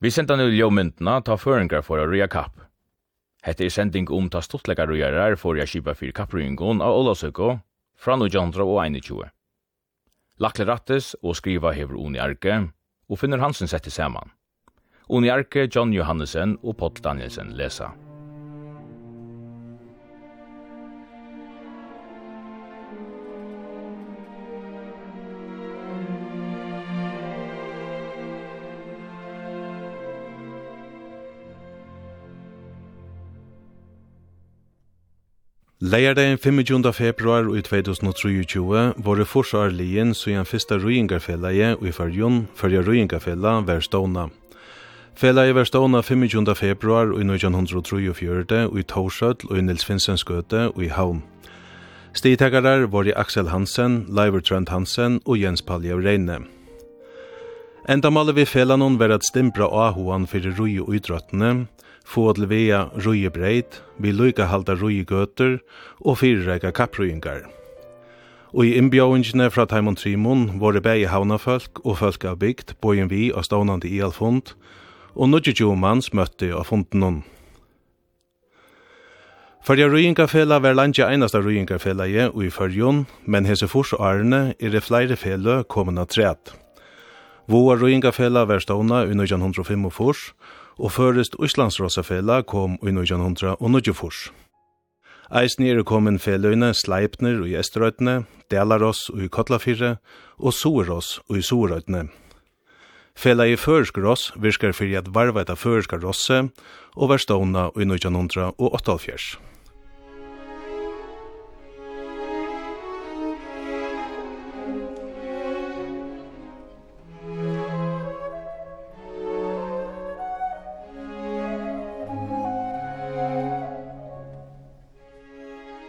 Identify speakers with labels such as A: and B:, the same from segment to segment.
A: Vi sendte nu ljåmyndna ta føringar for å røya kapp. Hette er sending om ta stortlega røyarar for å kipa fyrir kapprøyngon av Olasøko, fra 1900 og 21. Lakle rattes og skriva hever Oni Arke, og finner Hansen sette saman. Oni Arke, John Johannesen og Pott Danielsen lesa.
B: Leierdagen 25. februar i 2023 våre forsvarligin sujan fyrsta ruingarfellaje og i farjon fyrja ruingarfella var ståna. Fellaje var ståna 25. februar i 1943 og i Torsøtl og i Nils Finsens gøte og i Havn. Stigtakarar var i Axel Hansen, Leiver Trent Hansen og Jens Paljev Reine. Enda maler vi fellanon var at stimpra av fyrir rui og idrøttene, få til vea rujebreit, vi lykka halda rujegøter og fyrreika kapprujingar. Og i innbjøvingene fra Taimon Trimon var det bæg havnafolk og folk av bygd, bojen vi og stånande i alfond, og nudje mans møtte av fonden Førja ruingafela var landja einasta ruingafela i og i fyrjon, men hese fors og arne er det flere fele kommende træt. Våa ruingafela var stående i 1905 og fors, og førest Íslandsrossafela kom i 1924. Eisen er komin feløyne Sleipner i Esterøytene, Delaross i Kotlafyrre og Soeross i Soerøytene. Fela i førsk ross virkar fyrir at varva etter førska rosse og verståna i 1908.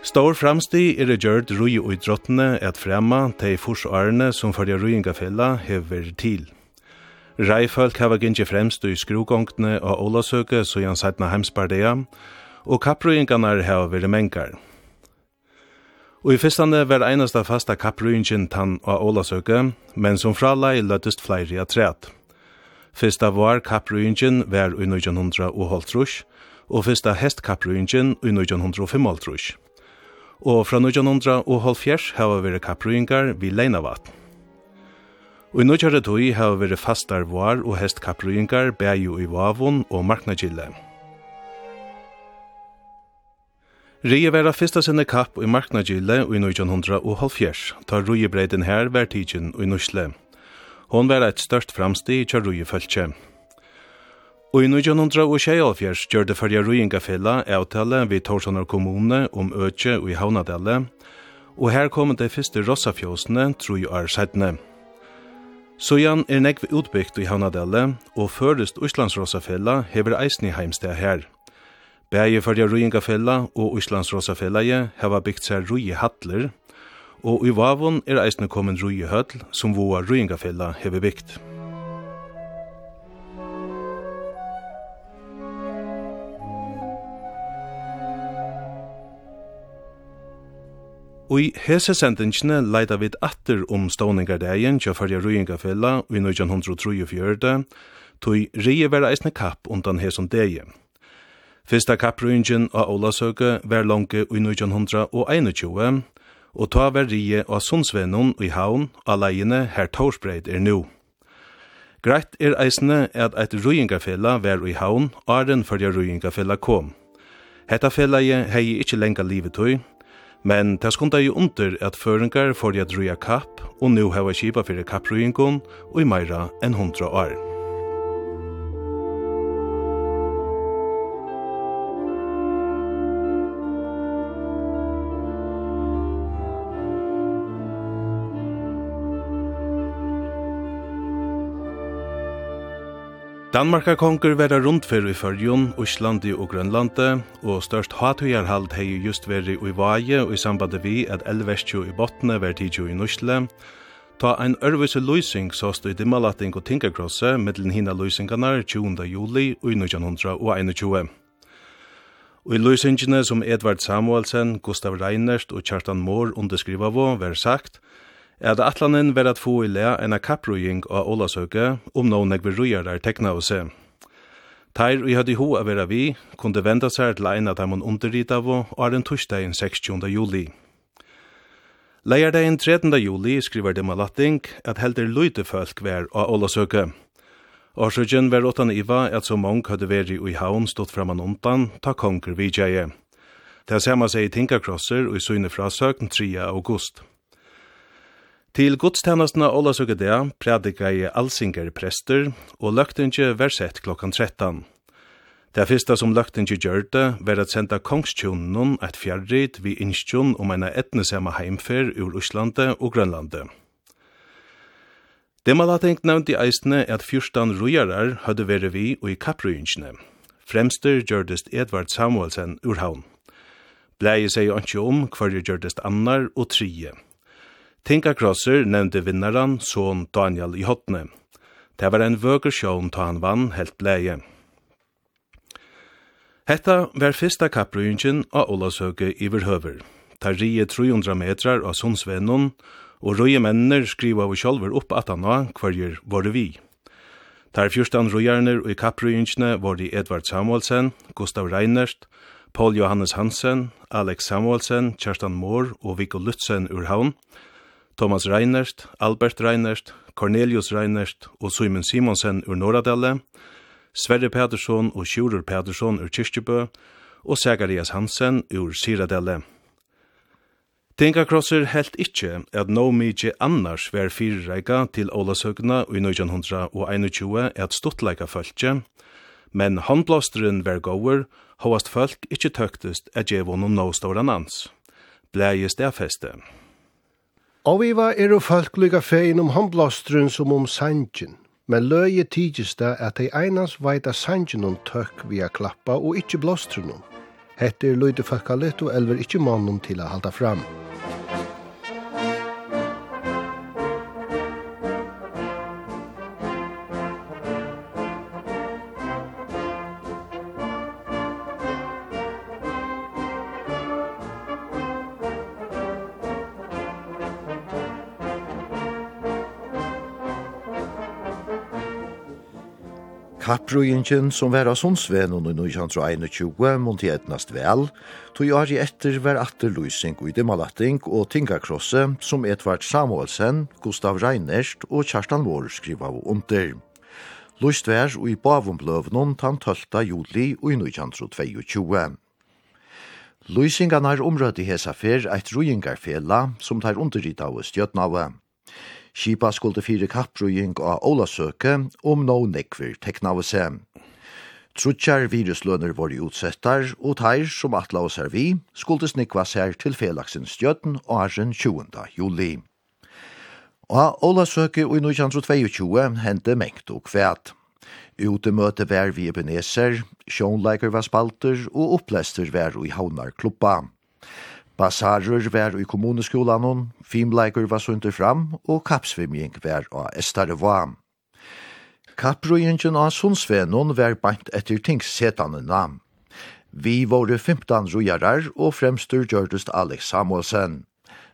B: Stor framsti er det gjørt rui og idrottene at fremma til forsvarene som følger ruingafella hever til. Reifolk hava gynnsi fremst i skrugongtene og Ålasøke så jan sætna heimsbardea, og kappruingarnar hava veri mengar. Og i fyrstande var einasta fasta kapruingin tann og ólasøke, men som fralai løttest fleiri a træt. Fyrsta var kapruingin var i 1900 og holtrush, og fyrsta hestkappruingen i 1905 og fra 1900 og halvfjers hava veri kapruingar vi Leinavat. Og i nødgjare tog hava veri fastar var og hest kapruingar bæju i Vavon og Marknagille. Rie vera fyrsta sinne kapp i Marknagille i 1900 og halvfjers, tar ruiebreiden her vær tidsin i Nusle. Hon vera eit størst framsti i kjær ruiefølse. Og i 1976 gjør det fyrja Rujingafella avtale vid Torsanar kommune om Øtje og i Havnadelle, og her kom det første rossafjåsene tru er sættene. Sojan er nekv utbyggt i Havnadelle, og først Øslands rossafella hever eisen i heimsted her. Begge fyrja Rujingafella og Øslands rossafella heva byggt seg rui hattler, og i Vavon er eisen kommet rui høtl som voa Rujingafella hever bygd. Og i hese sendingene leida vid atter om ståningardagen til Farja Røyingafella i 1934, tog Rie vera eisne kapp undan hesen degi. Fyrsta kapprøyingen av Olasøke var lange i 1921, og ta var Rie av Sundsvenon i haun av leiene her Torsbreid er nu. Greit er eisne at eit Røyingafella var i haun, åren Farja Røyingafella kom. Hetta fellaje hei ikkje lenga livet tøy, Men det skunda i under at føringar får jeg drøya kapp, og nu hava kipa fyrir kapprøyngon og i meira enn hundra år. Danmarkarkonger vera rundferð i Førjun, Oslandi og Grønlandi, og størst hatujarhald hei just veri i Vaje og i samband vi at elvestju i Botne ver tidju i Nusle. Ta ein ørvise løysing såst i Dimmalating og Tinkerkrosse mittlen hina løysingarna 20. juli og 1921. Og i løysingene som Edvard Samuelsen, Gustav Reinert og Kjartan Mohr underskriva vå, ver sagt – at atlanen var at få i lea enn kapprujing av Ålasøke om noen jeg vil rujere tekna og se. Teir og hadde ho vera vi, kunde venda seg til ein av dem hun underrit av og er den torsdagen 16. juli. Leierdagen 13. juli skriver det Malatting at helder løyte folk vær av Ålasøke. Årsøkjen var åttan iva at så mong hadde veri i haun stått framan ontan, ta konger vidjeie. Det er samme seg i Tinkakrosser og i søgne frasøkn 3. august. Til godstjenestene Ola Søgedea prædika i Alsinger prester og løgtinge versett klokkan 13. Det første som løgtinge gjør det, var at senda kongstjonen et fjerrit vi innskjon om en etnesema heimfer ur Øslandet og Grønlandet. tenkt nevnt i eisene at fyrstan rujarar hadde vært vi og i kapprujingene. Fremster gjørdest Edvard Samuelsen ur havn. Bleie seg ikke om hver gjørdest annar og trije. Tinka Krosser nevnte vinnaren, son Daniel i Hotne. Det var en vøker sjån ta han vann helt bleie. Hetta var fyrsta kapprujingen av Olasøke i Verhøver. Ta rie 300 metrar av Sundsvennon, og røye menner skriva av sjolver opp at han var hverjer var vi. Tar fyrstan røyarner og i kapprujingene var de Edvard Samuelsen, Gustav Reinert, Paul Johannes Hansen, Alex Samuelsen, Kjerstan Moore og Viggo Lutzen ur Havn, Thomas Reinert, Albert Reinert, Cornelius Reinert og Simon Simonsen ur Norradelle, Sverre Pedersson og Sjurur Pedersson ur Kirstjubø, og Segarias Hansen ur Siradelle. Tinka Krosser helt ikkje at no mykje annars vær fyrreika til Ålasøgna i 1921 at stuttleika fölkje, men håndblåsteren var gåur, hovast folk ikkje tøktest at djevon no ståran ans. Blæje stedfeste.
C: Og vi var er og folk lykka fein om håndblåstrun som om sanjen. men løye tidsis det at de einans veita sanjen om tøkk via klappa og ikkje blåstrun om. Hette er løyde folkalet og elver ikkje mannen til å halda fram.
D: Kapprujingen som var av Sundsvenen i 1921 måtte etnast vel, tog jeg etter var atterløysing og Dimalating og Tingakrosse som Edvard Samuelsen, Gustav Reinerst og Kjerstan Vår skriva av under. Løyst vær i Bavumbløvnen tann 12. juli i 1922. Løysingarna er området i hesa fer eit rujingarfela som tar underrita av stjøtnave. Kipa skulle fire kapprujing av Ålasøke om nå nekver tekna av seg. Trutjar viruslønner var utsettar, og teir som atla oss er vi, skulle snikva seg til felaksens stjøtten og arren 20. juli. Og Ålasøke i 1922 hendte mengt og kvæt. Utemøte vær vi ebeneser, sjånleiker var spalter og opplester vær i havnarklubba. Basarer var i kommuneskolan, filmleikur var sunter fram, og kapsvimjing var av Estare Vam. Kapprøyingen av Sundsvenon var bant etter tingssetane nam. Vi våre 15 rojarar, og fremstur gjørdust Alex Samuelsen.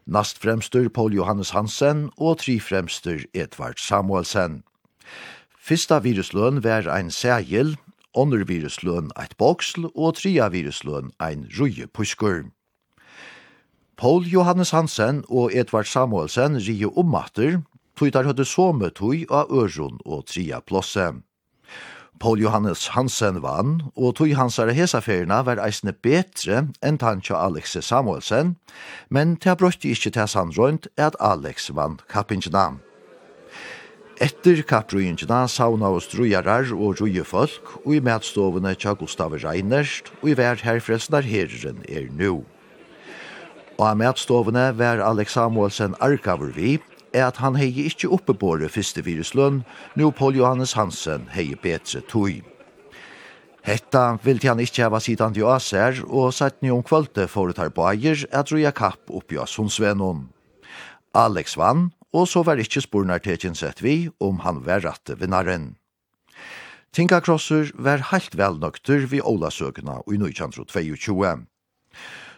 D: Nast fremstur Paul Johannes Hansen, og tri fremstur Edvard Samuelsen. Fyrsta virusløn var ein segil, ånder virusløn eit boksl, og tria virusløn ein ruje puskur. Paul Johannes Hansen og Edvard Samuelsen rio ommatter, tog der høyde somme tog av Øron og Tria Plosse. Paul Johannes Hansen vann, og tog hans er hesaferina var eisne betre enn tanja Alex Samuelsen, men det brøtti ikkje til sandrøynt at Alex vann kappingina. Etter kapprujingjena sauna oss drujarar og rujefolk, og i medstovene tja Gustav Reinerst, og i vær herfresnar herren er nu. Og av mætstovene var Alex Samuelsen arkaver vi, er at han hei ikkje oppebore fyrste viruslønn, nu Paul Johannes Hansen hei betre tog. Hetta vil han ikkje heva sidan til Aser, og sett ni om kvölde foretar bager, at roja kapp oppi Asundsvenon. Alex vann, og så var ikkje spurnar tekin sett vi om han var ratte vinnaren. Tinka Krosser var heilt velnøkter vi Ola søkna i 1922.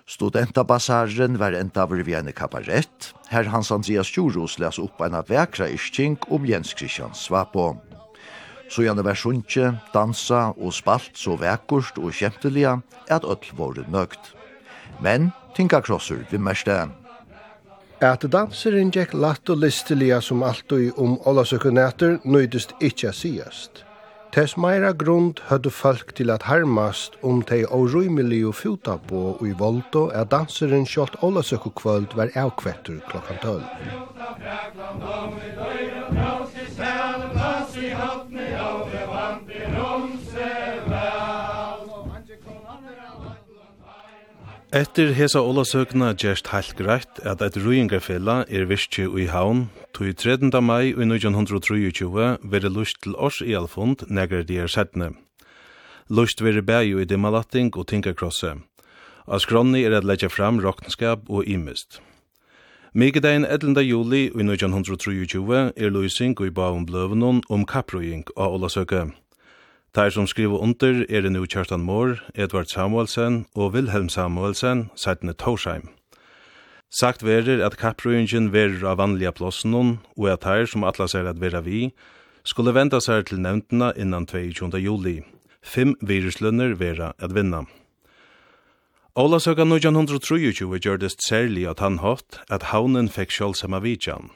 D: Studentabasaren var endaver vi en kabarett, her Hans Andreas Kjurus les opp en vekra iskink om Jens Christian Svapo. Så gjerne var sunnje, dansa og spalt så vekkurst og kjemtelige at ødel våre nøgt. Men tinka krosser vi meste.
C: At danseren gikk latt og listelige som alltid om Ola Søkunæter nøydest ikkje sigast. Tess meira grund høttu folk til at harmast om tei orrymelig og fjuta på og i voldo er danseren kjalt Olasøkukvöld var avkvettur klokkan 12.
B: Etter hesa olasøkna gjerst heilt greit at et ruingarfella er virkje ui haun, tog 13. mai i 1923 veri lust til års i alfund negar de er settne. Lust veri bæju i dimalatting og tinkarkrosse. Av skronni er at leggja fram rokenskap og imist. Mikadein 11. juli i 1923 er løysing i baum bløvnun om kapprøying av olasøkna. Tær som skriver under er det nu Kjartan Mohr, Edvard Samuelsen og Wilhelm Samuelsen, sættene Torsheim. Sagt verer at kapprøyingen verer av vanlige plåsen og at tær som atlas er at vera vi, skulle venda seg til nevntene innan 22. juli. Fem viruslønner vera at vinna. Ola søka 1923 gjørdest særlig at han hatt at haunen fikk sjålsama vidjan.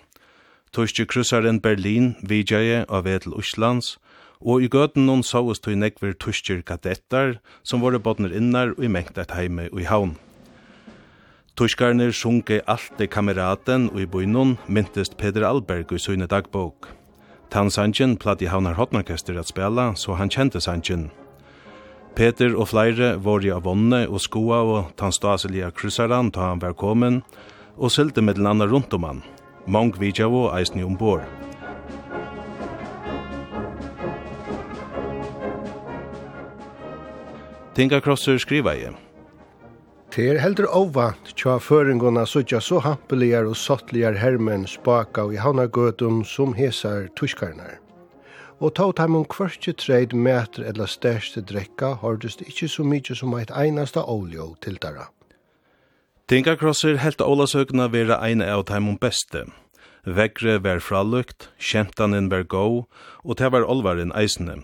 B: Torskje kryssaren Berlin vidjaje av ved Oslands, og i gøten noen såes tog nekver tusker kadettar som våre bodner innar og i mengt et heime og i haun. Tuskarnir sjunke alt det kameraten og i bøynun myntest Peder Alberg i søgne dagbok. Tan Sanchen platt i Havnar hotnarkester at spela, så han kjente Sanchen. Peter og flere var i avonne og skoa og tan staselige kryssaran ta han var og sylte med den andre rundt om han. Mange vidjavo eisen i ombord. Tinga Krosser skriva i.
C: Det er heldur óvant tja føringuna suttja så hampeligar og sottligar hermen spaka og i havnagøtum som hesar tuskarnar. Og tåt heim om kvartje treid meter eller største drekka hårdust ikkje så mykje som eit einasta oljo til dara.
B: Tinga Krosser helt olasøkna vera eina av heim om beste. Vekre var fralukt, kjentanen var gau, og det var olvaren eisne.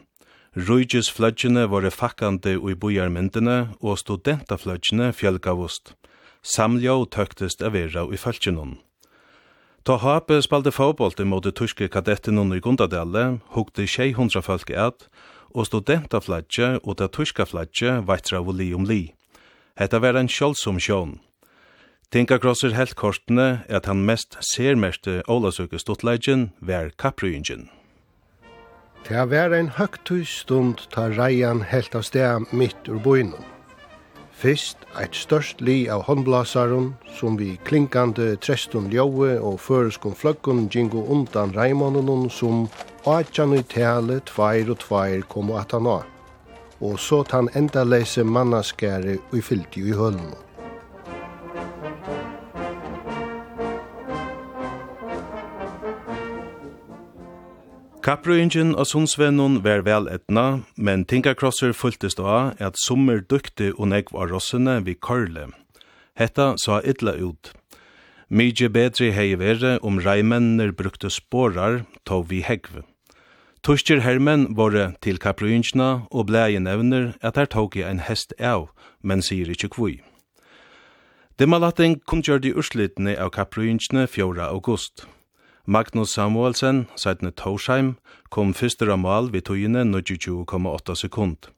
B: Rujusflødgjene var fakkande ui bojarmyndene, og studentaflødgjene fjellgavost. Samljå tøktest av vera ui falskjennom. Ta hape spalte fåbolt mot de tyske kadettenon i Gundadelle, hukte 600 folk et, og studentaflagje og det tyska flagje veitra av li om li. Hetta var en kjølsom sjån. Tinka krosser helt kortene at han mest sermeste Olasøke Stuttleggen var Kaprujingen.
C: Det var en høgtøy stund ta reian helt av sted midt ur boinen. Fyrst eit størst li av håndblasaren, som vi klinkande trestun ljóe og føreskun fløggun gingo undan reimannen som atjan i tale tvair og tvair kom atana. Og så tan enda leise mannaskære og fyllt i hølnum.
B: Kapprøyingen og Sundsvennen var vel etna, men tingakrosser fylltist av at sommer dukte og negv av rossene vi karle. Hetta sa illa ut. Mykje bedre hei vere om reimenner brukte spårar, tog vi hegv. Tusker hermen våre til Kapprøyingina og blei nevner at her tog jeg en hest av, men sier ikkje kvui. Demalating kom gjør de urslitne av Kapprøyingina 4. august. Magnus Samuelsen, sætne Torsheim, kom fyrstur av mal við tøyene 22,8 sekund.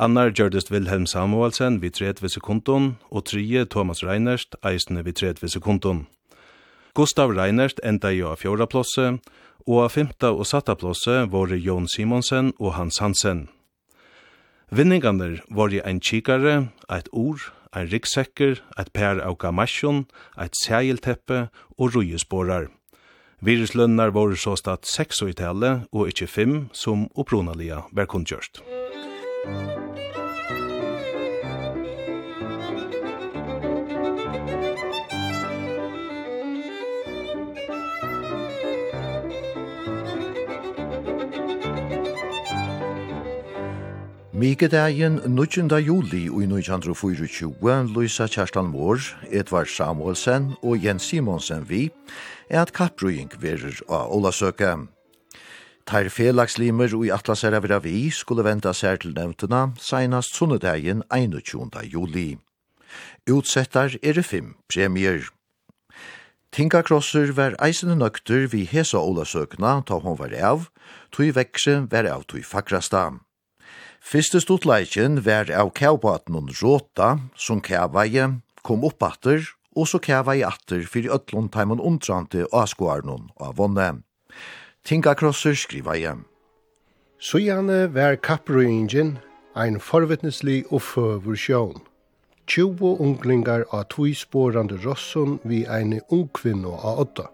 B: Annar gjørdist Wilhelm Samuelsen við 30 sekundon, og trije Thomas Reinert eisne við 30 sekundon. Gustav Reinert enda jo av fjorda plosse, og av femta og satta plosse var Jon Simonsen og Hans Hansen. Vinningander var i ein kikare, eit ur, ein ryggsekker, eit per av gamasjon, eit seilteppe og rujesporar. Viruslønnar var så statt 6 i tale og ikkje 5 som opprunalega var kundgjørst.
D: Musikk Mikadeien 19. juli i 1924 Luisa Kjerstan Mår, Edvard Samuelsen og Jens Simonsen vi er at kapprøying verer av Olasøke. Tær felagslimer og i atlasera vera vi skulle venta seg til nevntuna seinast sunnedeien 21. juli. Utsettar er det fem premier. Tingakrosser var eisende nøkter vi hesa Olasøkna ta hon var av, tog vekse var av tog fakrasta. Fyrste stortleiken var av kjavbaten Råta, som kjavaie, kom opp atter, og så kjavaie atter fyrir ødlund teimen omtrante avskoarnon av vonne. Tinga krosser skriva igjen.
C: Så gjerne var kapprøyingen ein forvittneslig og føver sjån. 20 unglingar av tvisporande rosson vi ein ungkvinno av åtta.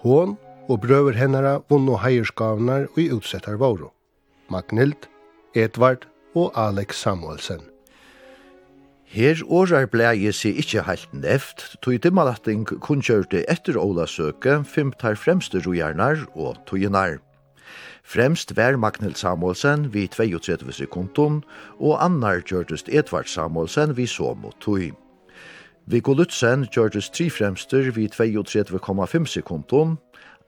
C: Hon og brøver hennara vunno heierskavnar og utsettar vauro. Magnild Edvard og Alex Samuelsen.
D: Her årar blei seg ikkje heilt neft, tog dimmalatting kunngjørte etter Ola søke femtar fremste rojarnar og toginar. Fremst var Magnhild Samuelsen vi 32 sekundum, og annar gjørtest Edvard Samuelsen vi så mot tog. Viggo Lutzen gjørtest tri fremster vi 32,5 sekundum,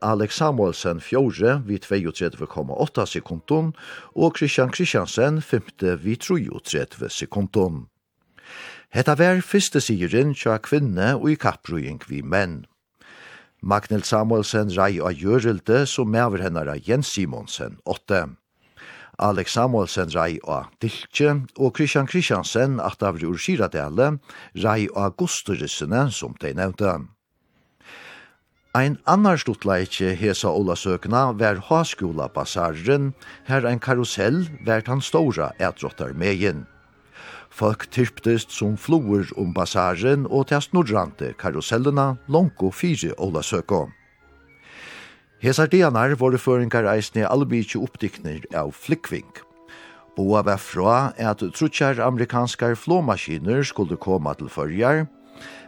D: Alex Samuelsen fjore vi 32,8 sekundon og Christian Christiansen femte vi 33 sekundon. Hetta vær fyrste sigurinn tja kvinne og i kapprujing vi menn. Magnhild Samuelsen rei av Gjørilde som mever hennara Jens Simonsen 8. Alex Samuelsen rei av Diltje og Christian Christiansen at av Rurskiradele rei av Gosturissene som de nevnte. Ein annar stuttleikje hesa Olasøkna var Haskola Basarren, her ein karusell vært han stora ætrottar megin. Folk tyrptest som floer om basaren og til snurrante karusellena longo Ola Olasøko. Hesar dianar våre føringar eisne albykje oppdikner av flikving. Boa var fra at trutjar amerikanskar flåmaskiner skulle koma til førjar,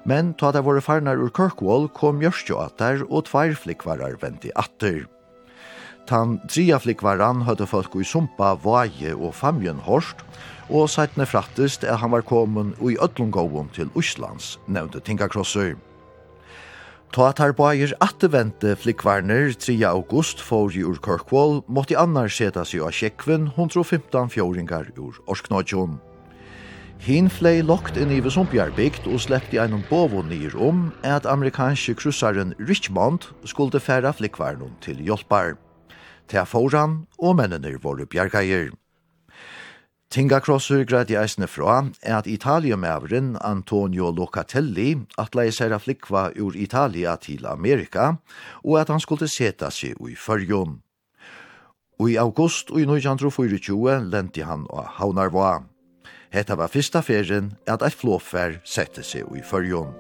D: Men ta det våre farnar ur Kirkwall kom Jørstjå atter og tvær flikvarar venti atter. Tan tria flikvaran høyde folk i Sumpa, Vaje og Famjön Horst, og seitne frattest er han var kommet i Ødlungovum til Øslands, nevnte Tingakrosser. Ta at her bæger attevente flikvarner 3. august for i ur Kirkwall måtte annar seta seg av kjekven 115 fjóringar ur Orsknodjon. Hin flei lokt inn i Vesumpjarbygd og sleppte einon bovo nir om at amerikanske kryssaren Richmond skulle færa flikvarnum til hjelpar. Ta foran og mennene våre bjergeier. Tinga Krosser i eisne fra at Italiumævren Antonio Locatelli at atlei seg flikva ur Italia til Amerika og at han skulle seta seg i fyrjon. Og i august og i 1924 lente han av Havnarvoa. Hetta var fyrsta ferien at eit flåfer sette seg i fyrjon.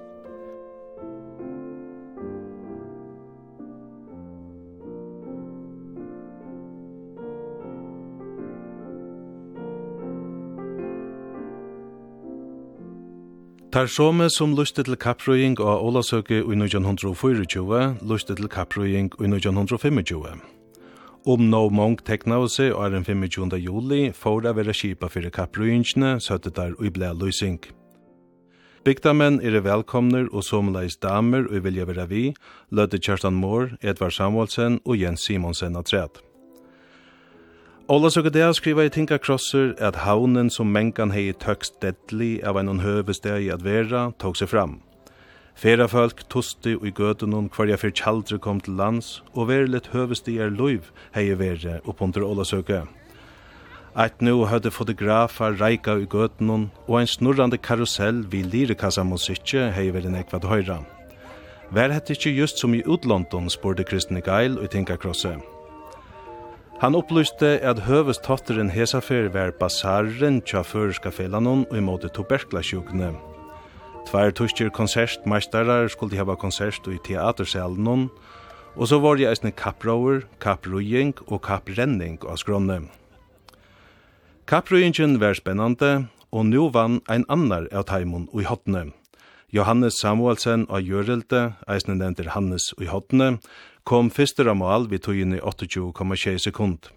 B: Tar som som lustet til kapprøying av Ålasøke i 1924, lustet til kapprøying i 1925. Om no mong tekna og seg er den 25. juli for å være kipa fyrir kappruinsjene, søtte der og ble løysing. Bygdamenn er velkomner og somleis damer og vilja vera vi, lødde Kjerstan Mohr, Edvard Samuelsen og Jens Simonsen av træt. Ola Søkedea skriva i Tinka Krosser at haunen som menkan hei tøkst deadly av en i at vera, tog seg fram. Ferafolk tosti og i gøtunon hver jeg fyrt kjaldre kom til lands, og verilet høvestigar loiv hei vere Ola Ålasøke. Eit nu høyde fotografar reika i gøtunum, og ein snurrande karusell vi lirikassa musikje hei veri nekvad høyra. Vær hette ikkje just som i utlondon, spurte Kristine Geil og i Tinkakrosset. Han opplyste at høvestatteren hesafer var basaren tja føreska felanon og imot tuberklasjukene. Tvær tuskir konsertmeistarar skulle hava konsert i teatersalen, og så var det eisne kapprauer, kapprujing og kapprenning av skronne. Kapprujingen var spennande, og nu vann ein annar av taimon ui hotne. Johannes Samuelsen av Gjørelte, eisne nevnter Hannes ui hotne, kom fyrstur av mal vid i 28,6 sekund.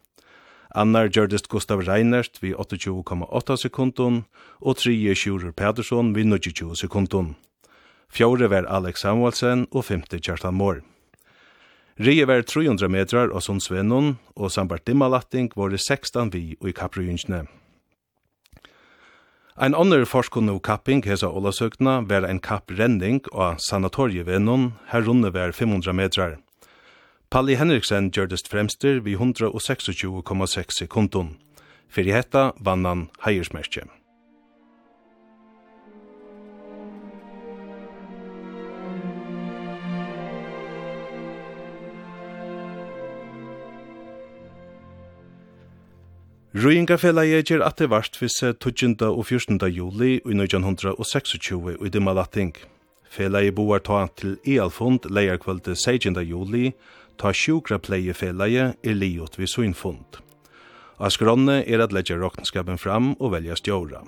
B: Annar gjørdist Gustav Reinert vi 28,8 sekundun, og 3 Sjurur Pedersen vi 22 sekundun. Fjore var Alex Samuelsen og femte Kjartan Mohr. Rie var 300 metrar og Sundsvennon, og sambart dimmalatting var det 16 vi og i kapprujynskene. Ein annar forskunnu kapping hesa Olasøkna var ein kapprenning og sanatorievennon, her runde var 500 metrar. Palli Henriksen gjørdest fremster vi 126,6 sekundun. Fyrir hetta vann han heiersmerkje. Røyingafelagi gjør at det vart visse 12. og 14. juli i 1926 i Dimalating. Felagi boar ta til Ealfond leierkvölde 16. juli ta sjukra pleiefelleie er liot vi suinfund. Av skronne er at leggja rokenskapen fram og velja stjóra.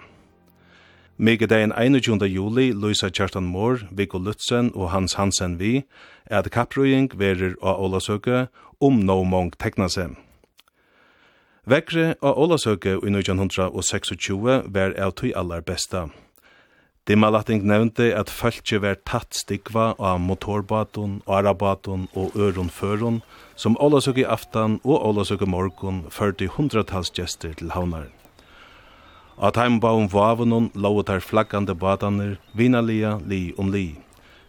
B: Migedagen 21. juli Luisa Kjartan Mår, Viggo Lutzen og Hans Hansen vi er at kapprøying verir av Ålasøke om no mong tekna seg. Vekre av Ålasøke i 1926 var av tøy allar besta. Dimmalatting nevnte at fölkje var tatt stikva av motorbatun, arabaton og ørun førun, som Ålasøk i aftan og Ålasøk i morgun førte hundratals gjester til havnar. At heimbaun vavunun lovet her flaggande bataner, vinalia li om li.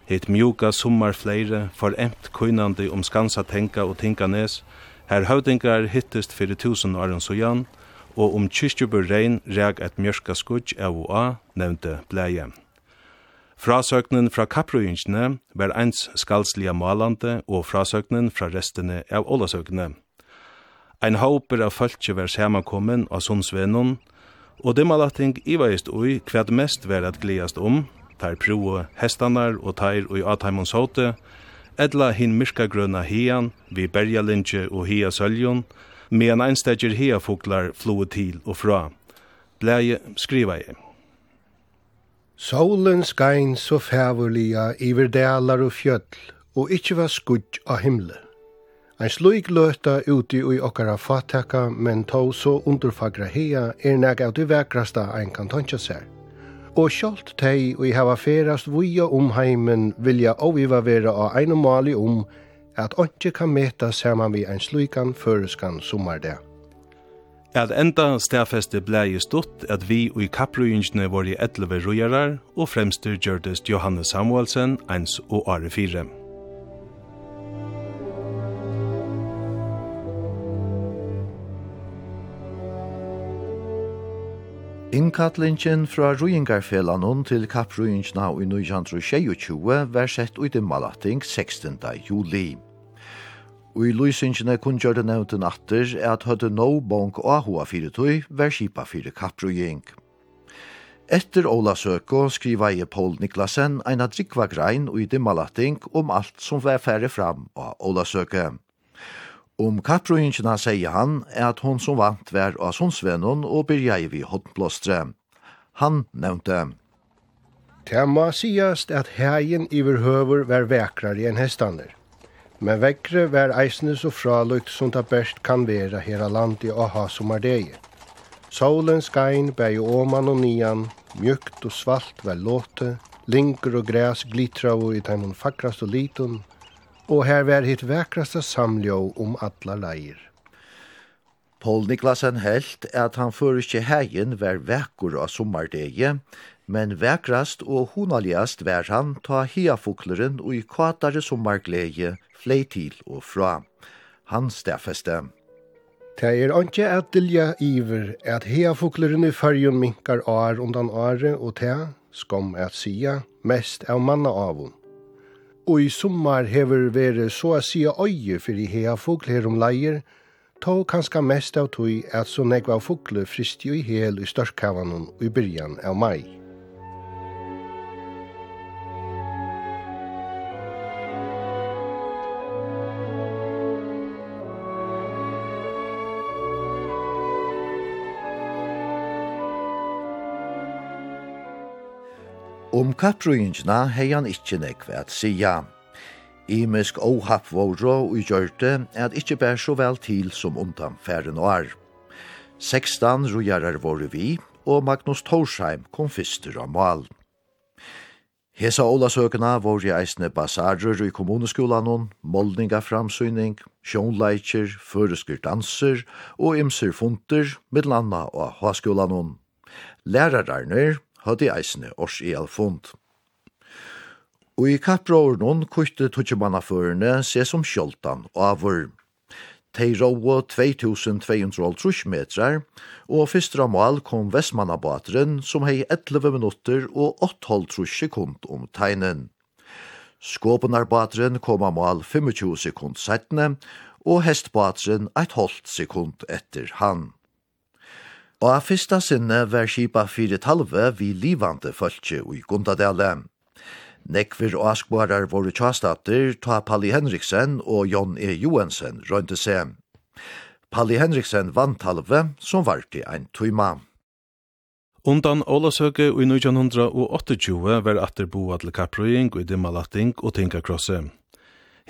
B: Hitt mjuka summar fleire, foremt kunnande om skansa tenka og tinka nes, her høvdingar hittest fyrir tusen åren sojan, og om kyrkjubur rein reg et mjørka skudj av og av, nevnte bleie. Frasøknen fra kapprøyingsene var eins skalslige malande og frasøknen fra restene av ålasøkene. Ein hauper av fölkje var samankommen av sundsvennon, og dimmalatting ivaist ui kvad mest var at gliast om, tar proe hestanar og tar ui ataimons hote, edla hin myrka grøna hian, vi berjalindje og hia søljon, og medan einstegjer heafoglar floe til og fra. Blæje skriva jeg.
C: Solen skein så fævurlia iver dalar og fjöll, og ikkje var skudj av himle. Ein sluik løta uti i okkara fatteka, men tå så underfagra hea er nega av det vekrasta ein kan tantja seg. Og sjolt tei og i hava ferast vuja om heimen vilja oviva vera av ein mali om at ikke kan meta saman vi ein sluikan føreskan sommardag.
B: At enda stafeste blei stått at vi og i kapprøyingene var i etleve rujarar og fremstyr gjørdest Johannes Samuelsen, eins og Are 4.
D: Innkattlingen fra Ruingarfelanon til Kapprujingina i 1922 var sett ut i Malating 16. juli. Og i løysingene kun gjør det nevnt en atter at høyde no bonk og ahua fire tøy var skipa fire Kapprujing. Etter Ola Søko skriva i Paul Niklasen en drikva grein i Malating om alt som var færre fram av Ola Søko. Om kapprøyingina sier han at hon som vant var av sundsvennen og byrja i vi hodblåstre. Han nevnte.
C: Det må sigast at hegen iverhøver var vekrare enn hestander. Men vekre var eisne så fralukt som det best kan være hela land i aha sommardeje. Solen skein bæg åman og nian, mjukt og svalt var låte, linker og græs glitra og i teimen fakrast og litun, og her var hitt vekraste samljå om alla leir.
D: Paul Niklasen helt at han før ikkje hegen var vekkur av sommerdege, men vekrast og honaligast var han ta hiafukleren og i kvatare sommerglede flei til og fra. Han stafeste.
C: Det er ikke at dilja iver at hiafukleren i fyrjun minkar ar undan are og te, skom at sia, mest av manna avun og i sommar hever vere så a sia øye fyrir hea fugl her om leier, tå kanska mest av tog at så negva fugle fristi i hel i størskavanon i byrjan av mai.
D: kapprøyingina hei han ikkje nekve at sija. Imisk åhapp våre og gjørte at ikkje bær så vel til som undan færen år. 16 rojarar våre vi, og Magnus Torsheim kom fyster av mal. Hesa ólasøkena var i eisne basarer i kommuneskolan, moldninga framsyning, sjónleikir, føresker danser og imser funter, landa og haskolan. Lærararnir hadde eisne års i alfond. Og i kappråren kutte tutsjemannaførene se som sjoltan og avur. Tei råa 2250 metrar, og fyrst ramal kom Vestmannabateren som hei 11 minutter og 8,5 sekund om tegnen. Skåpenarbateren kom amal 25 sekund settene, og hestbateren 1,5 sekund etter han. Og av fyrsta sinne var skipa fire talve vi livande fölkje i Gundadale. Nekvir og askbarar våre tjastater ta Palli Henriksen og Jon E. Johansen røynte seg. Palli Henriksen vant talve som varte ein tøyma.
B: Undan Ålasøke i 1928 var atter boa til Kaprøying og Dimmalatting og Tinkakrosse.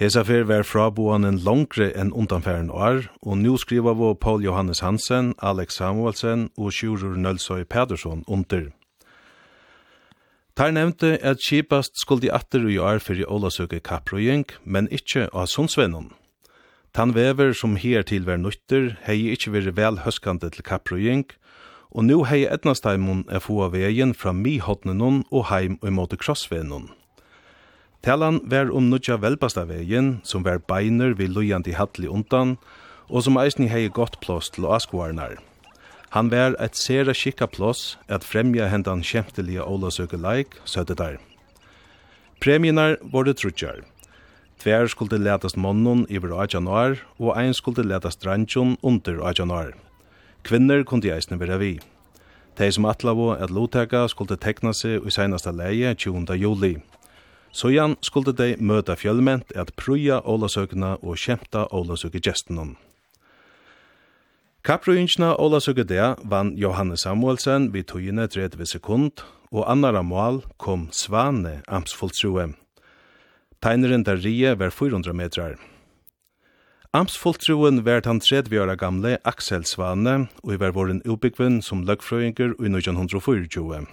B: Hesa fer var fraboan en longre enn undanfæren år, og nu skriva vår Paul Johannes Hansen, Alex Samuelsen og Sjurur Nølsøy Pedersen under. Tar nevnte at kjipast skuldi atter i år fyrir Olasøke kapprøying, men ikkje av sundsvennon. Tan vever som her til ver nutter hei ikkje veri vel høskande til kapprøying, og nu hei etnastaimon er få av vegin fra mi hotnenon og heim og imot krossvenon. Talan var om nutja velbasta vegin, som var beiner vi lujandi hattli undan, og som eisni hei gott plås til askvarnar. Han var et sera skikka plås at fremja hendan kjemtelige ålasøke leik, søtte der. Premienar var det trutjar. Tver skulle letast månen iver 8 januar, og ein skulle letast drantjon under 8 januar. Kvinner kunne eisne vera vi. De som atlavo at lottaka skulle tekna seg i senasta leie 20. juli. Sojan skulle dei møta fjölment at pruja Ólasøkna og kjemta Ólasøke gestnum. Kaprøyngina Ólasøke dea vann Johanne Samuelsen vid tøyene 30 sekund, og annara mål kom Svane Amsfulltrue. Tegneren der rie var 400 metrar. Amsfulltruen vært han 30 år gamle Aksel Svane, og i var våren utbyggven som løgfrøyngur i 1924.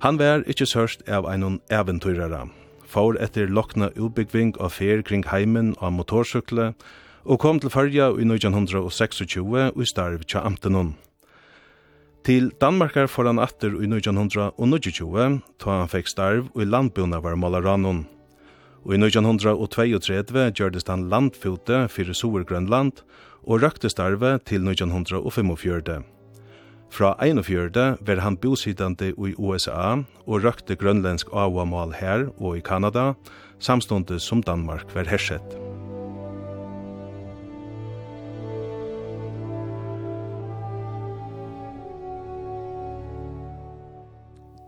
B: Han var ikkje sørst av einon eventyrara, for etter lokna utbyggving av fer kring heimen av motorsykle, og kom til fyrja i 1926 og starv tja amtenon. Til Danmarkar får han atter i 1929, ta han fikk starv og i landbjona var malaranon. Og i 1932 gjørdes han landfote fyrir Sovergrønland og røkte starve til 1945. Fra 41 var han bosittande i USA og røkte grønlandsk avamal her og i Kanada, samståndet som Danmark var hersett.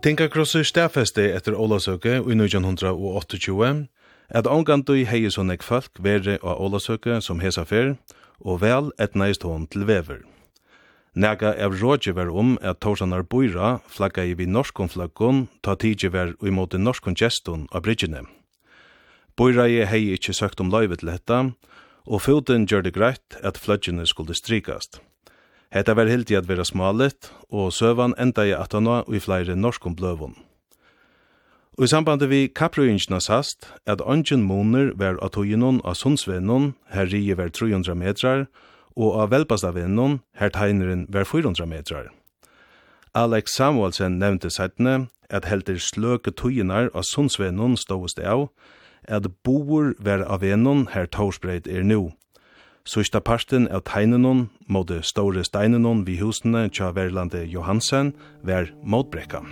B: Tinka krossu stafeste etter Olasøke i 1928, at ongandu i heiesonnek folk vere av Olasøke som hesa fer, og vel etnaist hon til vever. Nega av rådje var om at Torsanar Boira flagga i vi norskon flaggon ta tidje var i måte norskon gestun av bridgjene. Boira i hei ikkje søkt om løyve til dette, og foten gjør det greit at flaggjene skulle strikast. Hetta var hildi at vera smalet, og søvan enda i atana og i flere norskon bløvun. Og i sambandet vi kapprøyingina sast at ongen moner var atoginon av sundsvennon, her rige var 300 metrar, og og av velpasta vinnun, her tegneren var 400 metrar. Alex Samuelsen nevnte settene at helter sløke tøyinar av sundsvinnun ståst av, at boer var av vinnun her torsbreit er nu. Sørsta parten av tegnenon mot store steinenon vi husene tja Verlande Johansen var motbrekka.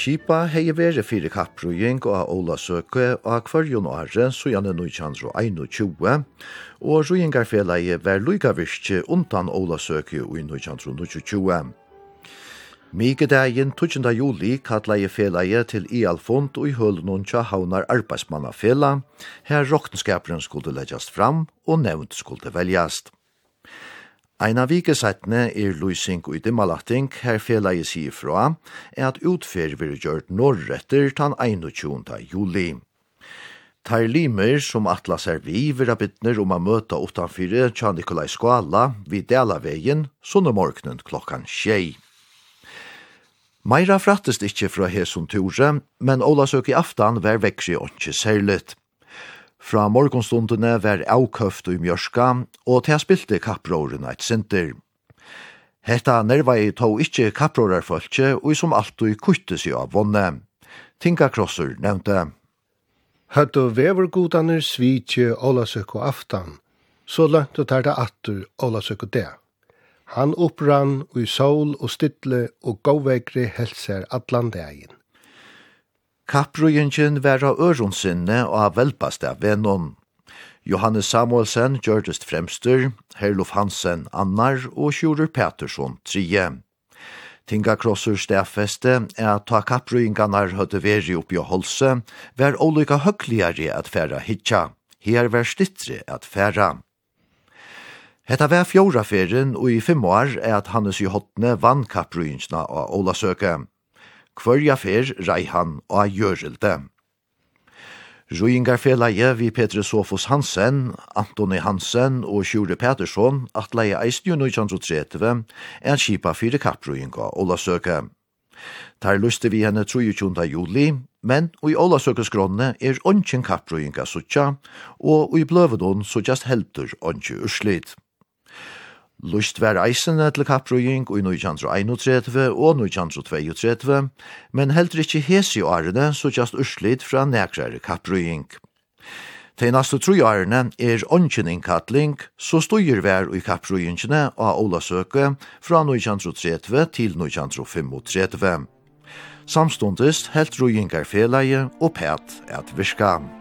D: Kipa hei vere fire kapprujing og Ola Søke og kvarjon åre så gjerne noe kjandro 21, og rujingarfeleie var luika virkje undan Ola Søke og nu kjandro 22. 1922. dagen 12. juli kallaði felaie til Ialfond og i hølnun tja haunar arbeidsmannafela, her roktenskaperen skulle leggjast fram og nevnt skulle veljast. Eina vike setne er Luising og Idimalating her fela i sier fra er at utfer vil gjørt norretter tan 21. juli. Tar limer som atlas er vi vera bittner om a møta utanfyre tja Nikolai Skala vid Delavegen sånne morgnen klokkan tjei. Meira frattest ikkje fra Hesun ture, men Ola søk i aftan var vekkri ikkje særligt. Fra morgonstundene var avkøft i mjørska, og til spilte kapprårene et sinter. Hetta nervai tog ikkje kapprårarfolkje, og som alltid kutte seg av vonne. Tinka Krosser nevnte.
C: Høttu vevergodaner svitje Olasøk og aftan, så løntu tar det atter Olasøk og det. Han opprann i sol og stidle og gåvegri helser atlandegin.
D: Kapprujingen var av ørunsinne og av velpast av vennom. Johannes Samuelsen gjørtest fremster, Herlof Hansen annar og Sjurur Petersson trije. Tinga Krossur stedfeste er at ta kapprujinganar høyde veri oppi og holse, var olika høgligare at færa hitja. Her var stittre at færa. Hetta var fjóra ferien og i fem år er at Hannes Johotne vann kapprujingina av Olasøke. Kvørja fer rei han og gjørelte. Ruingarfelaje vi Petre Sofos Hansen, Antoni Hansen og Sjure Petersson at leie eisen jo 1930 en kipa fire kapprujinga Ola Søke. Tar luste vi henne 23. juli, men i Ola Søkes grånne er ongen kapprujinga suttja, og i bløvedon suttjast heldur ongen urslit. Lust var eisen til kapprøying i 1931 og 1932, men heldur ikkje hesi årene så just urslid fra nekrare kapprøying. Til nastu tru årene er ongen innkattling, så styrir vær i kapprøyingene av Olasøke fra 1930 til 1935. Samstundist helt røyingar felaie og pæt at virka.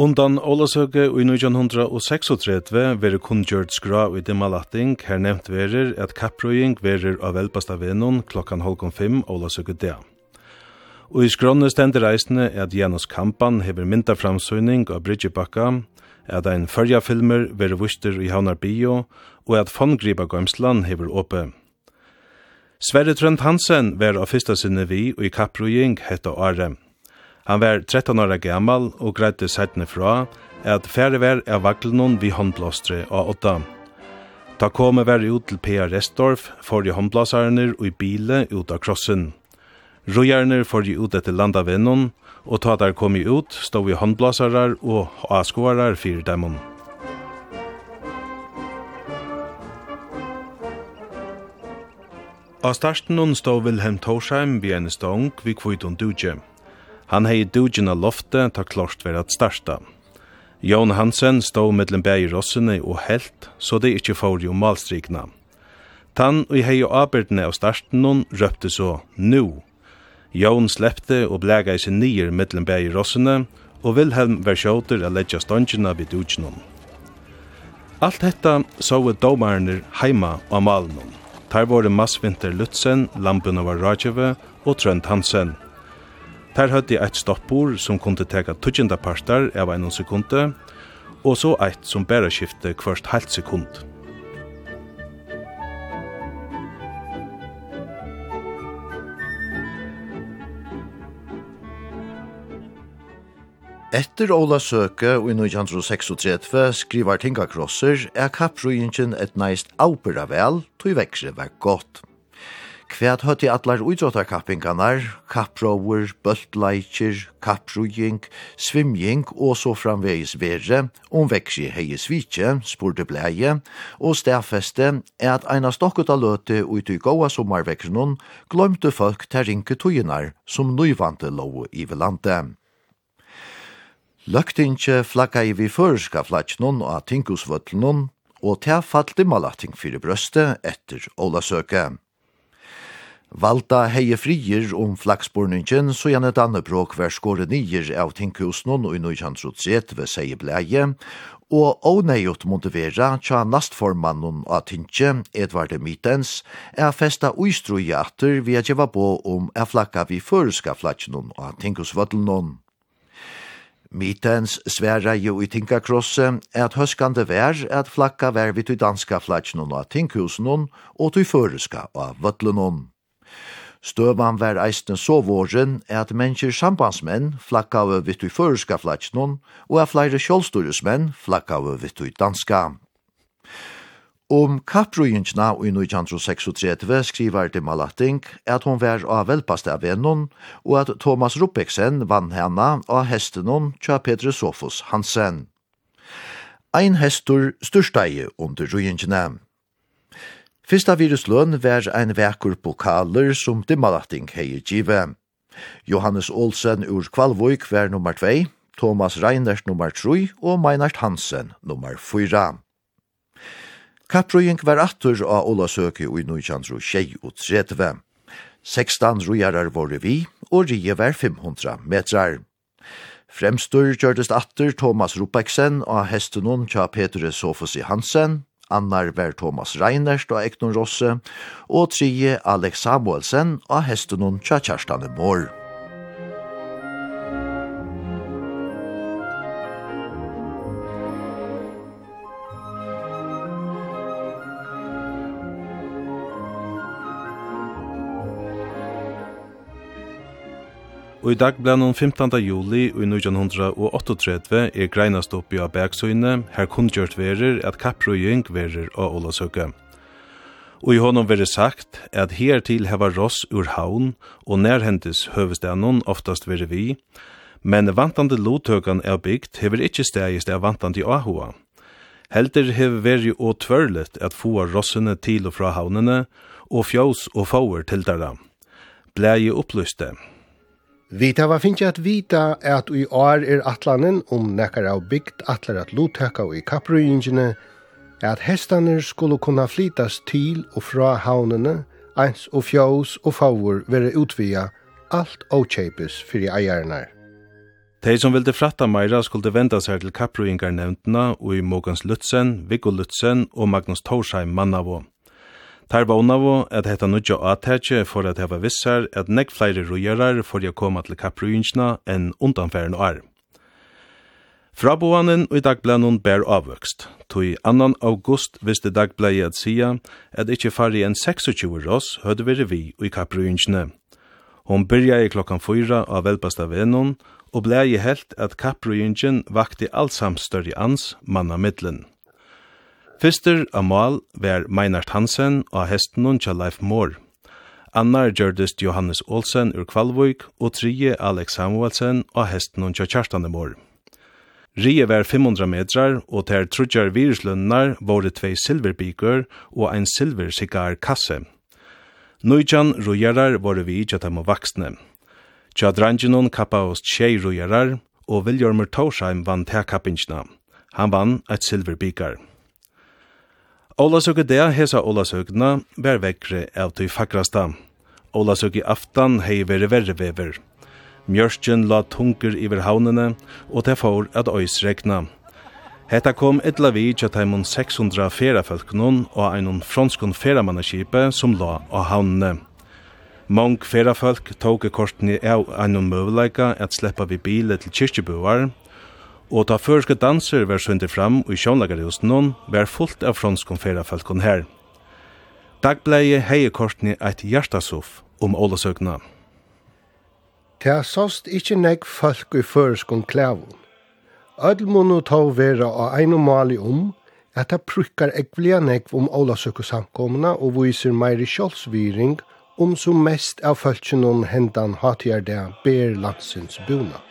B: Undan Ålasøke i 1936 veri kundgjørt skra i Dimalating, her nevnt verir at kapprøying verir av elpasta venon klokkan halkon fem Ålasøke dea. Og i skronne stender reisende at Janus Kampan hever mynda framsøyning av Bridgebakka, at ein fyrjafilmer veri vuster i Havnar Bio, og at Fongriba Gømsland hever åpe. Sverre Trønd Hansen veri av fyrsta sinne vi og i kapprøying hetta året. Han var 13 år gammal og greide sættene fra at færre var av vaklenon vi håndblåstre av åtta. Ta komme var ut til P.A. Restorff for i håndblåsarene og i bile ut av krossen. Røyerne for i ut etter landavennon, og ta der kom i ut stod vi håndblåsare og avskårar fyrir demon. Av starten stod Wilhelm Torsheim ved en stong vi kvitton dugje. Han hei dugina loftet ta klart vera at starta. Jon Hansen stod mellom bæg rossene og helt, så det ikkje får jo malstrikna. Tann og hei og arbeidene av starten hon røpte så «nu». Jon slepte og blega i sin nyer mellom bæg rossene, og Wilhelm var sjåter a ledja stongina vid ugenom. Alt hetta såg domarner heima av malen. Tar våre massvinter Lutzen, Lampunova Rajeve og Trønd Hansen – Per høyde eit stoppord som kunne teka tutsjenda parter av en sekunde, og så eit som bare skifte hvert halvt sekund.
D: Etter Ola Søke og i 1936 skrivar Tinga Krosser er kapprujingen et neist aupera vel, tog vekkse var godt. Kvært høtti allar uidrottarkappingarnar, kappróur, bøltleikir, kapprujing, svimjing og så framvegis vere, om veksi hei svitje, spurte bleie, og stafeste er at eina stokket av løte ut i gåa sommarveksjonen glømte folk til rinke tøyinar som nøyvante lov i velante. Løgtingje flakka i vi føreska flatsnon og atingusvøtlnon, og til falti malating fyrir brøste etter Ola søke. Valda heie frier om flaksborningen, så gjerne Dannebråk var skåret nyer av tinkhusnån og i nøyjantrutsett ved seie bleie, og åneiot motivera tja nastformannen av tinkje, Edvard Mitens, er festa uistruja vi er djeva på om er flakka vi føreska flakkjennom av tinkhusvattelnån. Mitens sværa jo i tinkakrosse at høskande vær at flakka vær vi til danska flakkjennom av tinkhusnån og til føreska av vattelnån. Støvan var eisten så våren er at mennesker sambandsmenn flakka av vitt i føreska flatsnån, og er flere kjolstoresmenn flakka av vitt i danska. Om kapprujinjna i 1936 skriver til Malating at hon var av velpaste av vennon, og at Thomas Ruppeksen vann henne av hestenon tja Petre Sofus Hansen. Ein hestur styrsteie under rujinjna. Fyrsta virusløn var ein vekur pokaler som dimmalatting hei give. Johannes Olsen ur Kvalvoik var nummer 2, Thomas Reinert nummer 3 og Meinert Hansen nummer 4. Kapprøying var attur av Olasøke i 1936. 16 rujarar var vi, og rige var 500 metrar. Fremstur gjørtes atter Thomas Rupeksen av hestenon tja Petre Sofosi Hansen, annar var Thomas Reinerst og Ekton Rosse, og tredje Alex Samuelsen og hesten og tja kjærstane mor.
B: Og i dag ble noen 15. juli i 1938 er greinast oppi av bergsøyne, her kunngjørt verer at kapprøying verer av Olasøke. Og i hånden verer sagt at her til heva ross ur haun og nærhentis høvestanon oftast verer vi, men vantande lotøkan er bygd hever ikkje stegist av vantande i Ahua. Helder hever veri og tvørlet at få rossene til og fra haunene, og fjås og fauer til dara. Blei opplyste,
C: Vi tar var finnst at vita at i år er atlanen om nekkar av bygd atlar at lothekka og i kapprøyingene, at hestaner skulle kunna flytas til og fra havnene, eins og fjås og favor være utvia, alt åkjøpes fyrir eierne.
B: De som ville fratta meira skulle venda seg til kapprøyingarnevntena og i Mogans Lutzen, Viggo Lutzen og Magnus Torsheim Mannavo. Tar vånavo at hetta nudja atetje for at heva vissar at nekk flere rojarar for å koma til kapruinsna enn undanfæren år. Fraboanen og i dagblænen bær avvøkst. Tui 2. august visste dagblæget at sia at ikkje fari enn 26 ross høyde vire vi i kapruinsne. Hon byrja i klokkan 4 av velpasta venon og blei helt at kapruinsjen vakti allsam større ans manna middelen. Fyster av mal var Meinart Hansen og hesten tja Leif Moore. Annar gjørdest Johannes Olsen ur Kvalvøyk og trije Alex Samuelsen og hesten tja Kjartan Moore. Rie var 500 metrar, og ter trudjar viruslønnar våre tvei silverbiker og ein silversigar kasse. Nøyjan rujarar våre vi ikkje dem vaksne. Tja drangenon kappa oss tjei rujarar, og Viljormer Torsheim vann tekappinjna. Han vann eit silverbikar. Ola i dag hesa Ólasøkna vær vekkre av tøy fakrasta. Ólasøk i aftan hei veri verre vever. Mjørstjen la tunker iver havnene, og det får at øysregna. Hetta kom etla vi tja taimon 600 ferafölknon og einon franskon feramannaskipe som la av havnene. Mong ferafölk tåg kortni av einon møvleika at sleppa vi bilet til kyrkjebuar, Og ta førske danser var sønte fram og i sjånlagerhusen noen var fullt av franskon ferafalkon her. Dagbleie hei kortni eit hjertasoff om ålasøkna.
C: Ta sost ikkje negg folk i førskon klævun. Ödl munnu ta vera av ein og mali om at ta prukkar ekvelia negg om ålasøkko samkomna og viser meiri kjolsviring om som mest av fölkjennom hendan hatgjerdea ber landsins bunad.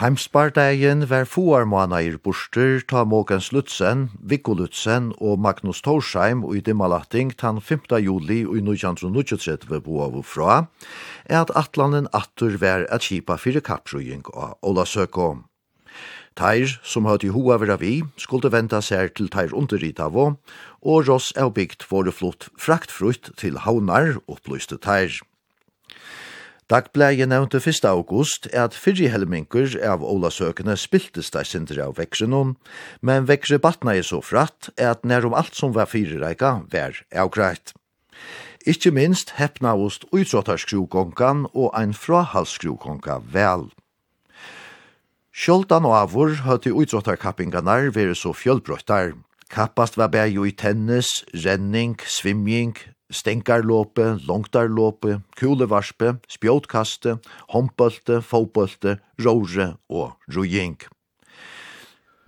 D: Heimsparteien var fuar månader borster ta Måkens Lutzen, Viggo Lutzen og Magnus Torsheim og i dimmalatting tan 5. juli og i 1923 bo av fra, er at atlanen atur var at kipa fyrir kapsrujing av Ola Søko. Teir, som høyt i hoa vera vi, skulle venta seg til teir underrita av og ross er bygd våre flott fraktfrutt til haunar, opplyste teir. Dagblæje nevnte 1. august at fyrri helmingur av ólasøkene spiltes ei sindri av veksrenon, men vekse batna er så fratt at nærum alt som var fyrirreika var avgreit. Ikkje minst heppnavost uitrottarskrukonkan og ein frahalsskrukkonka vel. Sjoldan og avur høyt i uitrottarkappinganar veri så fjölbrøttar. Kappast var bæg i tennis, renning, svimming, stenkarlåpe, longtarlåpe, kulevarspe, spjótkaste, håndbølte, fåbølte, råre og rujing.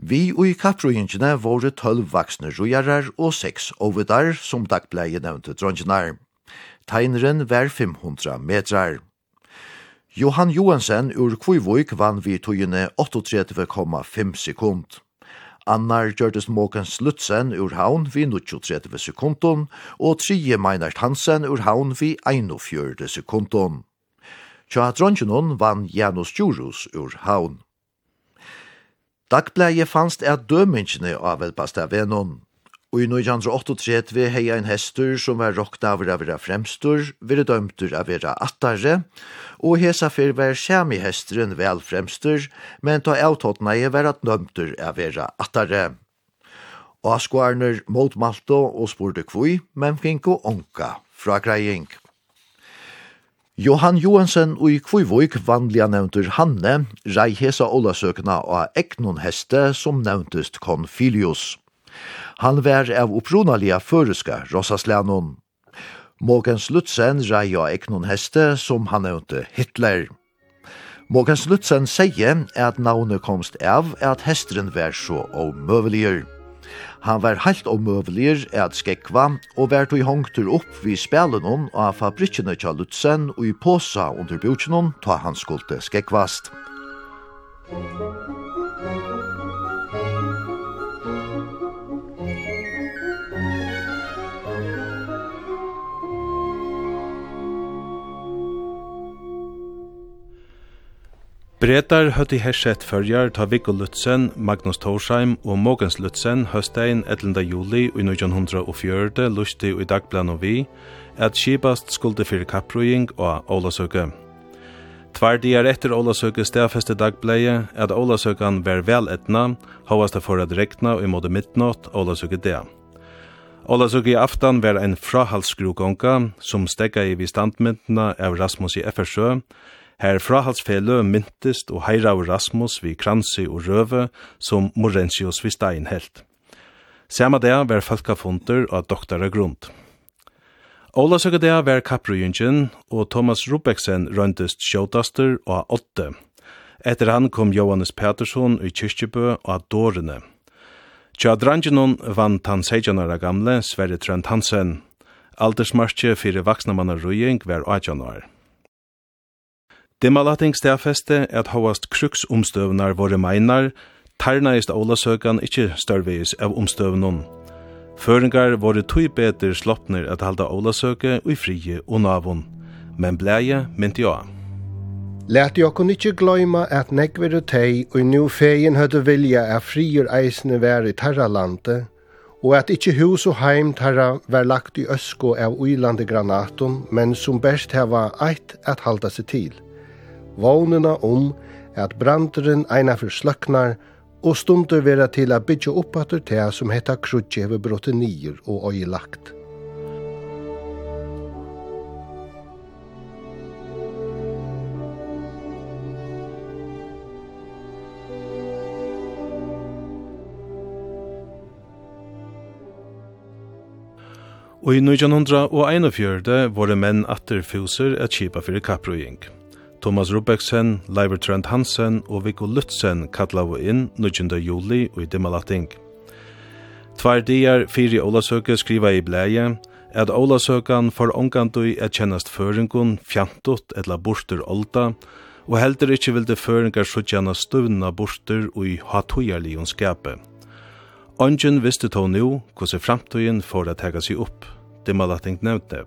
D: Vi og i kapprujingene våre tølv vaksne rujarar og seks ovidar som dagbleie nevnte dronjinar. Tegneren var 500 metrar. Johan Johansen ur Kvivvik vann vi tøyene 38,5 sekund. Annar Gjørtes Måken Slutsen ur haun vi 30 sekundon, og Trije Meinert Hansen ur haun vi 41 sekundon. Tja dronjenon vann Janus Djurus ur haun. Dagbleie fannst er dømingene av Elbastavenon. Og i 1938 hei ein hestur som var rokt av å være fremstur, vire dømtur av å være attare, og hesa fyr var sjami hesteren vel fremstur, men ta avtåtna i var at dømtur av å være attare. Og skoarner mot Malto og spurte kvui, men finko onka fra greiing. Johan Johansen og i Kvivoik vanliga nevntur Hanne, rei hesa ålasøkna av egnon heste som nevntust Confilius. Han var av opprunalige føreska Rosaslænon. Mogens Lutzen rei av egnon heste som han nevnte Hitler. Mogens Lutzen sier at navnet komst av at hesteren var så omøveliger. Han var helt omøvelier at skekva og var tog hongtur opp vi spelen av fabrikkene tja Lutzen og i påsa under bjørkene ta han skulle skekvast.
B: Musikk Bretar høtti hersett førjar ta Viggo Lutzen, Magnus Torsheim og Mogens Lutzen høstein 11. juli i 1904 lusti i dagblan og vi at skipast skulde fyrir kapprøying og Ålasøke. Tvær dier etter Ålasøke stedfeste dagbleie at Ålasøkan var vel etna, hovast det for at rekna i måte midnatt Ålasøke det. Ålasøke i aftan var ein frahalsskrogonga som stegga i vi standmyndina av Rasmus i Effersø, Her frahalsfele myntist og heirav Rasmus vi kransi og røve som Morentius vi stein helt. Sama det var falkafunder og doktara grund. Ola søkka det var kapprujungen og Thomas Rubeksen røntist sjåtaster og åtte. Etter han kom Johannes Petersson i Kyrkjebø og Dårene. Tja drangenon vann tan 16 år gamle Sverre Trent Hansen. Aldersmarsje fyrir vaksna manna rujing var 18 år. Dimalating stafeste at hovast kruksomstøvnar våre meinar, tarnaist ólasøkan ikkje størveis av omstøvnun. Føringar våre tui beter sloppner at halda ólasøke og frie og navun, men bleie myndi ja.
C: Lært jokkun ikkje gløyma at negver og tei og nu fegin høyde vilja at frier eisne vær i tarralande, og at ikkje hus og heim tarra vær lagt i øsko av uilande granatum, men som best heva eit at halda seg til vågnena om at branderen eina for sløknar og stundur vera til a bytja upp atur tega som heta krutje hever brotte nyer og øyelagt.
B: Og i 1941 var det menn atter fuser at kipa fyrir kapprøying. Thomas Rubeksen, Leiver Trent Hansen og Viggo Lutzen kallau inn 19. juli og i Dimmalating. Tvær dier fyrir Olasøke skriva i bleie at Olasøkan for ongandui er kjennast føringun fjantot etla borster olda, og heldur ikkje vilde føringar suttjana stuvna borster og i hatujarlion skape. Ongen visste tå nu hvordan framtøyen for at tega seg opp, Dimmalating nevnte.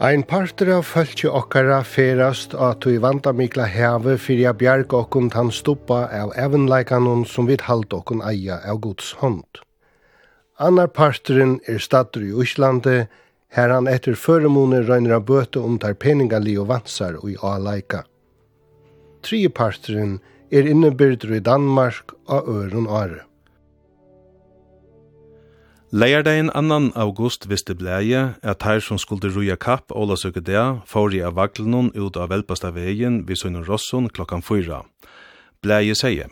C: Ein parter av fölkje okkara ferast at vi vanta mikla heve fyrir a bjerg okkun tan stoppa av evenleikanon som vi halt okkun eia av Guds hånd. Annar parteren er stadur i Íslandi, her han etter føremone røyner av bøte om tar peningali og vansar og i A-leika. Trije parteren er innebyrdur i Danmark og Øron Are.
B: Leierdagen annan august visste bleie at her som skulle ruja kapp Ola Søkedea fóri av vaglunnen ut av velpasta vegin vi Sønnen Rosson klokkan fyra. Bleie sier.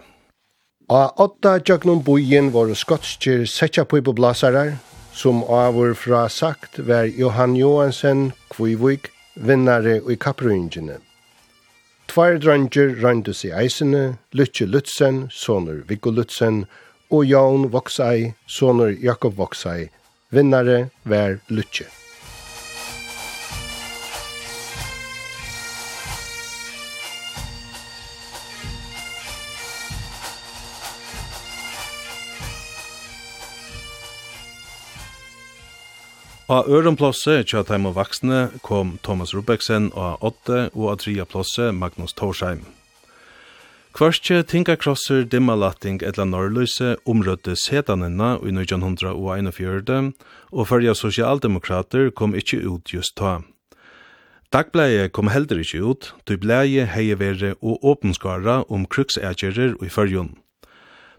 C: A åtta tjøknum bojen var skotskir setja blasarar, som avur fra sagt var Johan Johansen Kvivik vinnare i kapprøyngene. Tvær dranger randu i eisene, Lutje Lutzen, Soner Viggo Lutzen, Lutzen, og Jan Voksai, sonur Jakob Voksai. Vinnare vær Lutje.
B: Á ørum plossi tja teim og vaksne kom Thomas Rubeksen og 8 og á tria plossi Magnus Torsheim. Kvarskje tinga krosser dimmalatting etla norrløse omrødde setanina i 1941, og fyrja sosialdemokrater kom ikkje ut just ta. Dagbleie kom heldur ikkje ut, du bleie heie vere og åpenskara om kruksægjerer i fyrjun.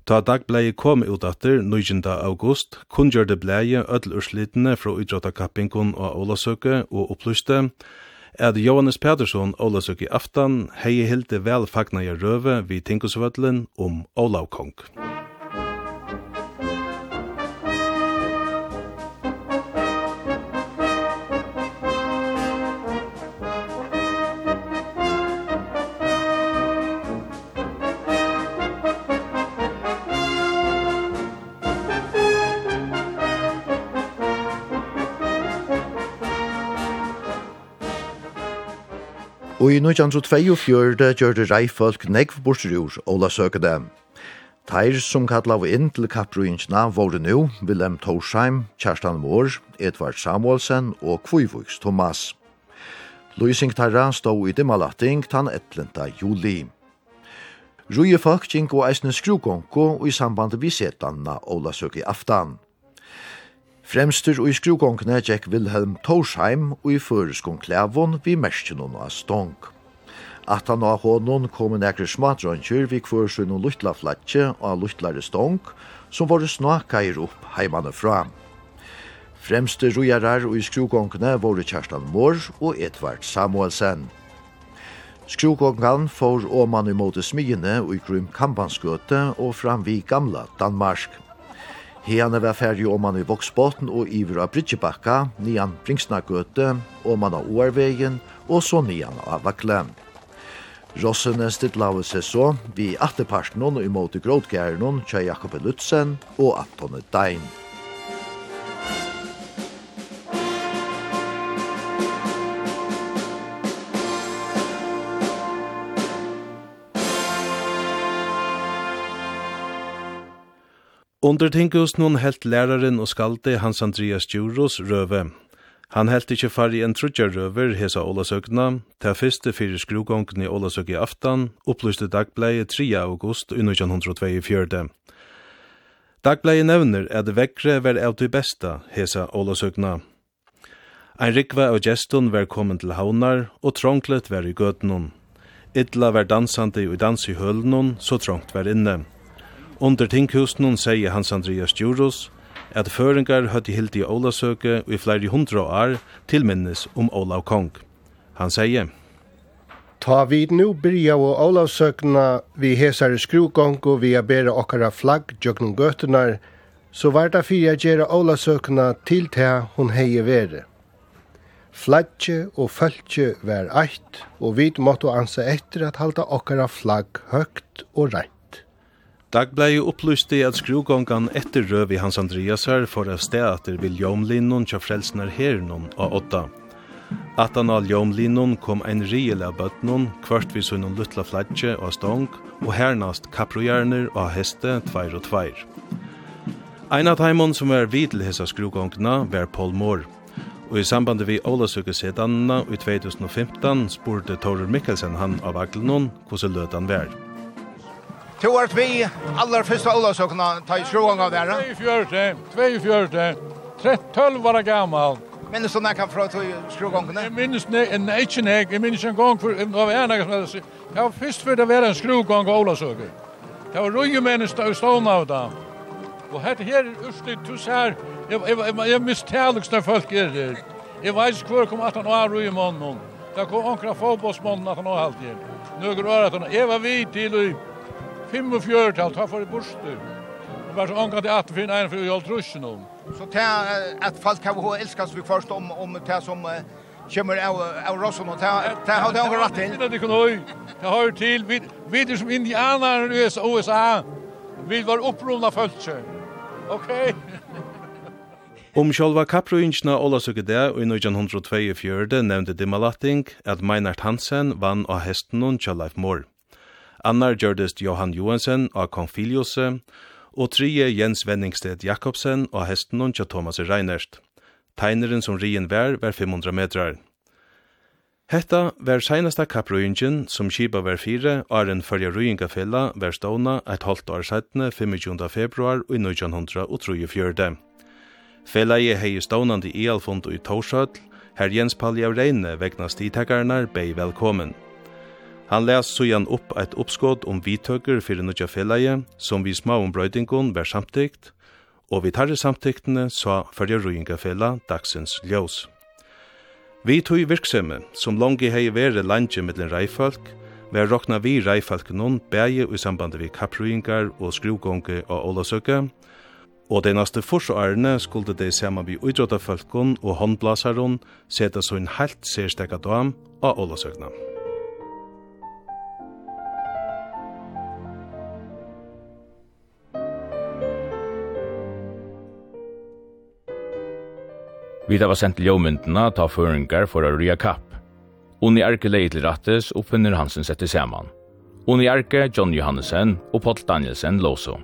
B: Ta dagbleie kom ut atter 9. august, kunngjørde bleie ødel urslitene fra utrådda og Olasøke og opplyste, og at Johannes Pettersson Olasøk i aftan hei hilde vel fagna i røve vi Tinkosvøtlen om Olav Kong.
D: Og i 1922 gjør det reifolk negv bortrur Ola Søkede. Teir som kalla av inn til kappruinsna våre nu, Willem Torsheim, Kjerstan Mohr, Edvard Samuelsen og Kvivuks Thomas. Luising Tarra stå i dimmalatting tan 11. juli. Ruje folk gikk og eisne skrugonko og i samband vi setanna Ola Søke aftan. Fremstur og i skrugongene gikk Wilhelm Torsheim og i føreskong Klævon vi merskjennom av stong. At han av hånden kom en ekre smadrønker vi kvør og luttla flatje og luttlare stong, som var snakkair opp heimane fra. Fremste rojarar og i skrugongene var Kjerstan Mår og Edvard Samuelsen. Skrugongene får åman imot smyene og i grym kampanskøte og fram vi gamla Danmark. Hene var ferdig om man i Voksbåten og iver av Bridgebakka, nian Bringsnagøte, om man av Oarvegen og så nian av Vakle. Rossene stidlave seg så vi atterparten og imot i grådgæren tja Jakob Lutzen og Antone Dein.
B: Under tingus nun helt læraren og skalde Hans Andreas Djuros røve. Han helt ikkje fari en trudja røver hesa Olasøkna, ta fyrste fyrir skrugongni Olasøk i aftan, opplyste dagbleie 3. august i 1924. Dagbleie nevner at vekkre var av de besta hesa Olasøkna. Ein rikva av gestun var kommet til haunar, og trånglet var i gøtnun. Idla var dansandi i dans i hølnun, så trångt var inne. Under tinghusen hon sier Hans Andreas Djuros at føringar høtt i hildi Ólasøke i flere hundra år til minnes om Ólav Kong. Han sier
C: Ta vid nu byrja og Olavsøkna vi hesar skrugong og vi bera okkara flagg jöknum gøtunar, så var det fyrir gjerra Olavsøkna til ta hon heie vere. Flagge og fölkje var eitt, og vi måtte ansa etter at halda okkara flagg høgt og rett.
B: Dagblei upplyste at skrugongan etter røv i Hans Andreasar for av steater vil jomlinnon tja frelsnar hernon av åtta. Atan av jomlinnon kom ein riel av bøtnon, kvart vi sunnon luttla fladje og stong, og hernast kaprojerner og heste tveir og tveir. Ein av taimon som var vid hesa hessa var Paul Moore. Og i samband vi Ålasukke sedanna i 2015 spurte Torur Mikkelsen han av Aglenon hvordan lød han var.
E: To vart vi allra första Olavsökna ta i sjågång av det här.
F: 42, 42, 12 var gammal.
E: Minns du när kan från skrogångarna?
F: Jag minns nej, en inte nek, jag minns en gång för det var en som hade Det var först för det var en skrogång av Olavsöker. Det var rolig med en stån av det. Och här urslit du så här. Jag jag misstälks när folk är det. Jag vet kvar kom att han har rolig med någon. Det kom onkra fotbollsmannen att han har alltid. Nu går det att han Eva vi till och 45 ta for borster. Det var så angat at finna en for jag trusjen om.
E: Så ta at folk kan ho älskas vi først om om det som kommer av av rossen og ta ta har det rätt till.
F: Det kan höj. Det har til vi vi vid som indianer i USA. Vi var upprorna folket. Okej.
B: Om sjálva kapprøyngina Ólasøke der og i 1924 nevnte Dimalating at Meinert Hansen vann av hestenun Kjallaif Moore. Annar gjørdest Johan Johansen av Konfiliose, og trije Jens Venningsted Jakobsen av hesten og Thomas Reinerst. Tegneren som rien vær var 500 metrar. Hetta var seinasta kapprøyingen som kipa var fire, åren fyrja røyingafella var ståna et halvt år sættene 25. februar i 1934. i hei stånande i Alfond og i Torshøtl, her Jens av Reine vegna stitakarnar bei velkommen. Han les søgjan opp eit oppskåd om vidtøkker fyrir nødja felleie, som vi små om brøydingon var samtikt, og vi tarri samtiktene sa fyrir røyinga fella dagsens ljós. Vi tog virksemme, som langi hei vere landje mittlen reifolk, Vi rokna vi reifolk noen bæge i samband vi kapprøyingar og skruvgånge og Ålasøkka, og de neste forsårene skulle de saman vi utrådda og håndblasaron seta så en helt sérstekka dam av Ålasøkna.
A: Vi da var sendt til jøvmyndene ta føringar for å rya kapp. Unni Arke leie til rattes og finner Hansen sette saman. Unni Arke, John Johannesen og Paul Danielsen låså.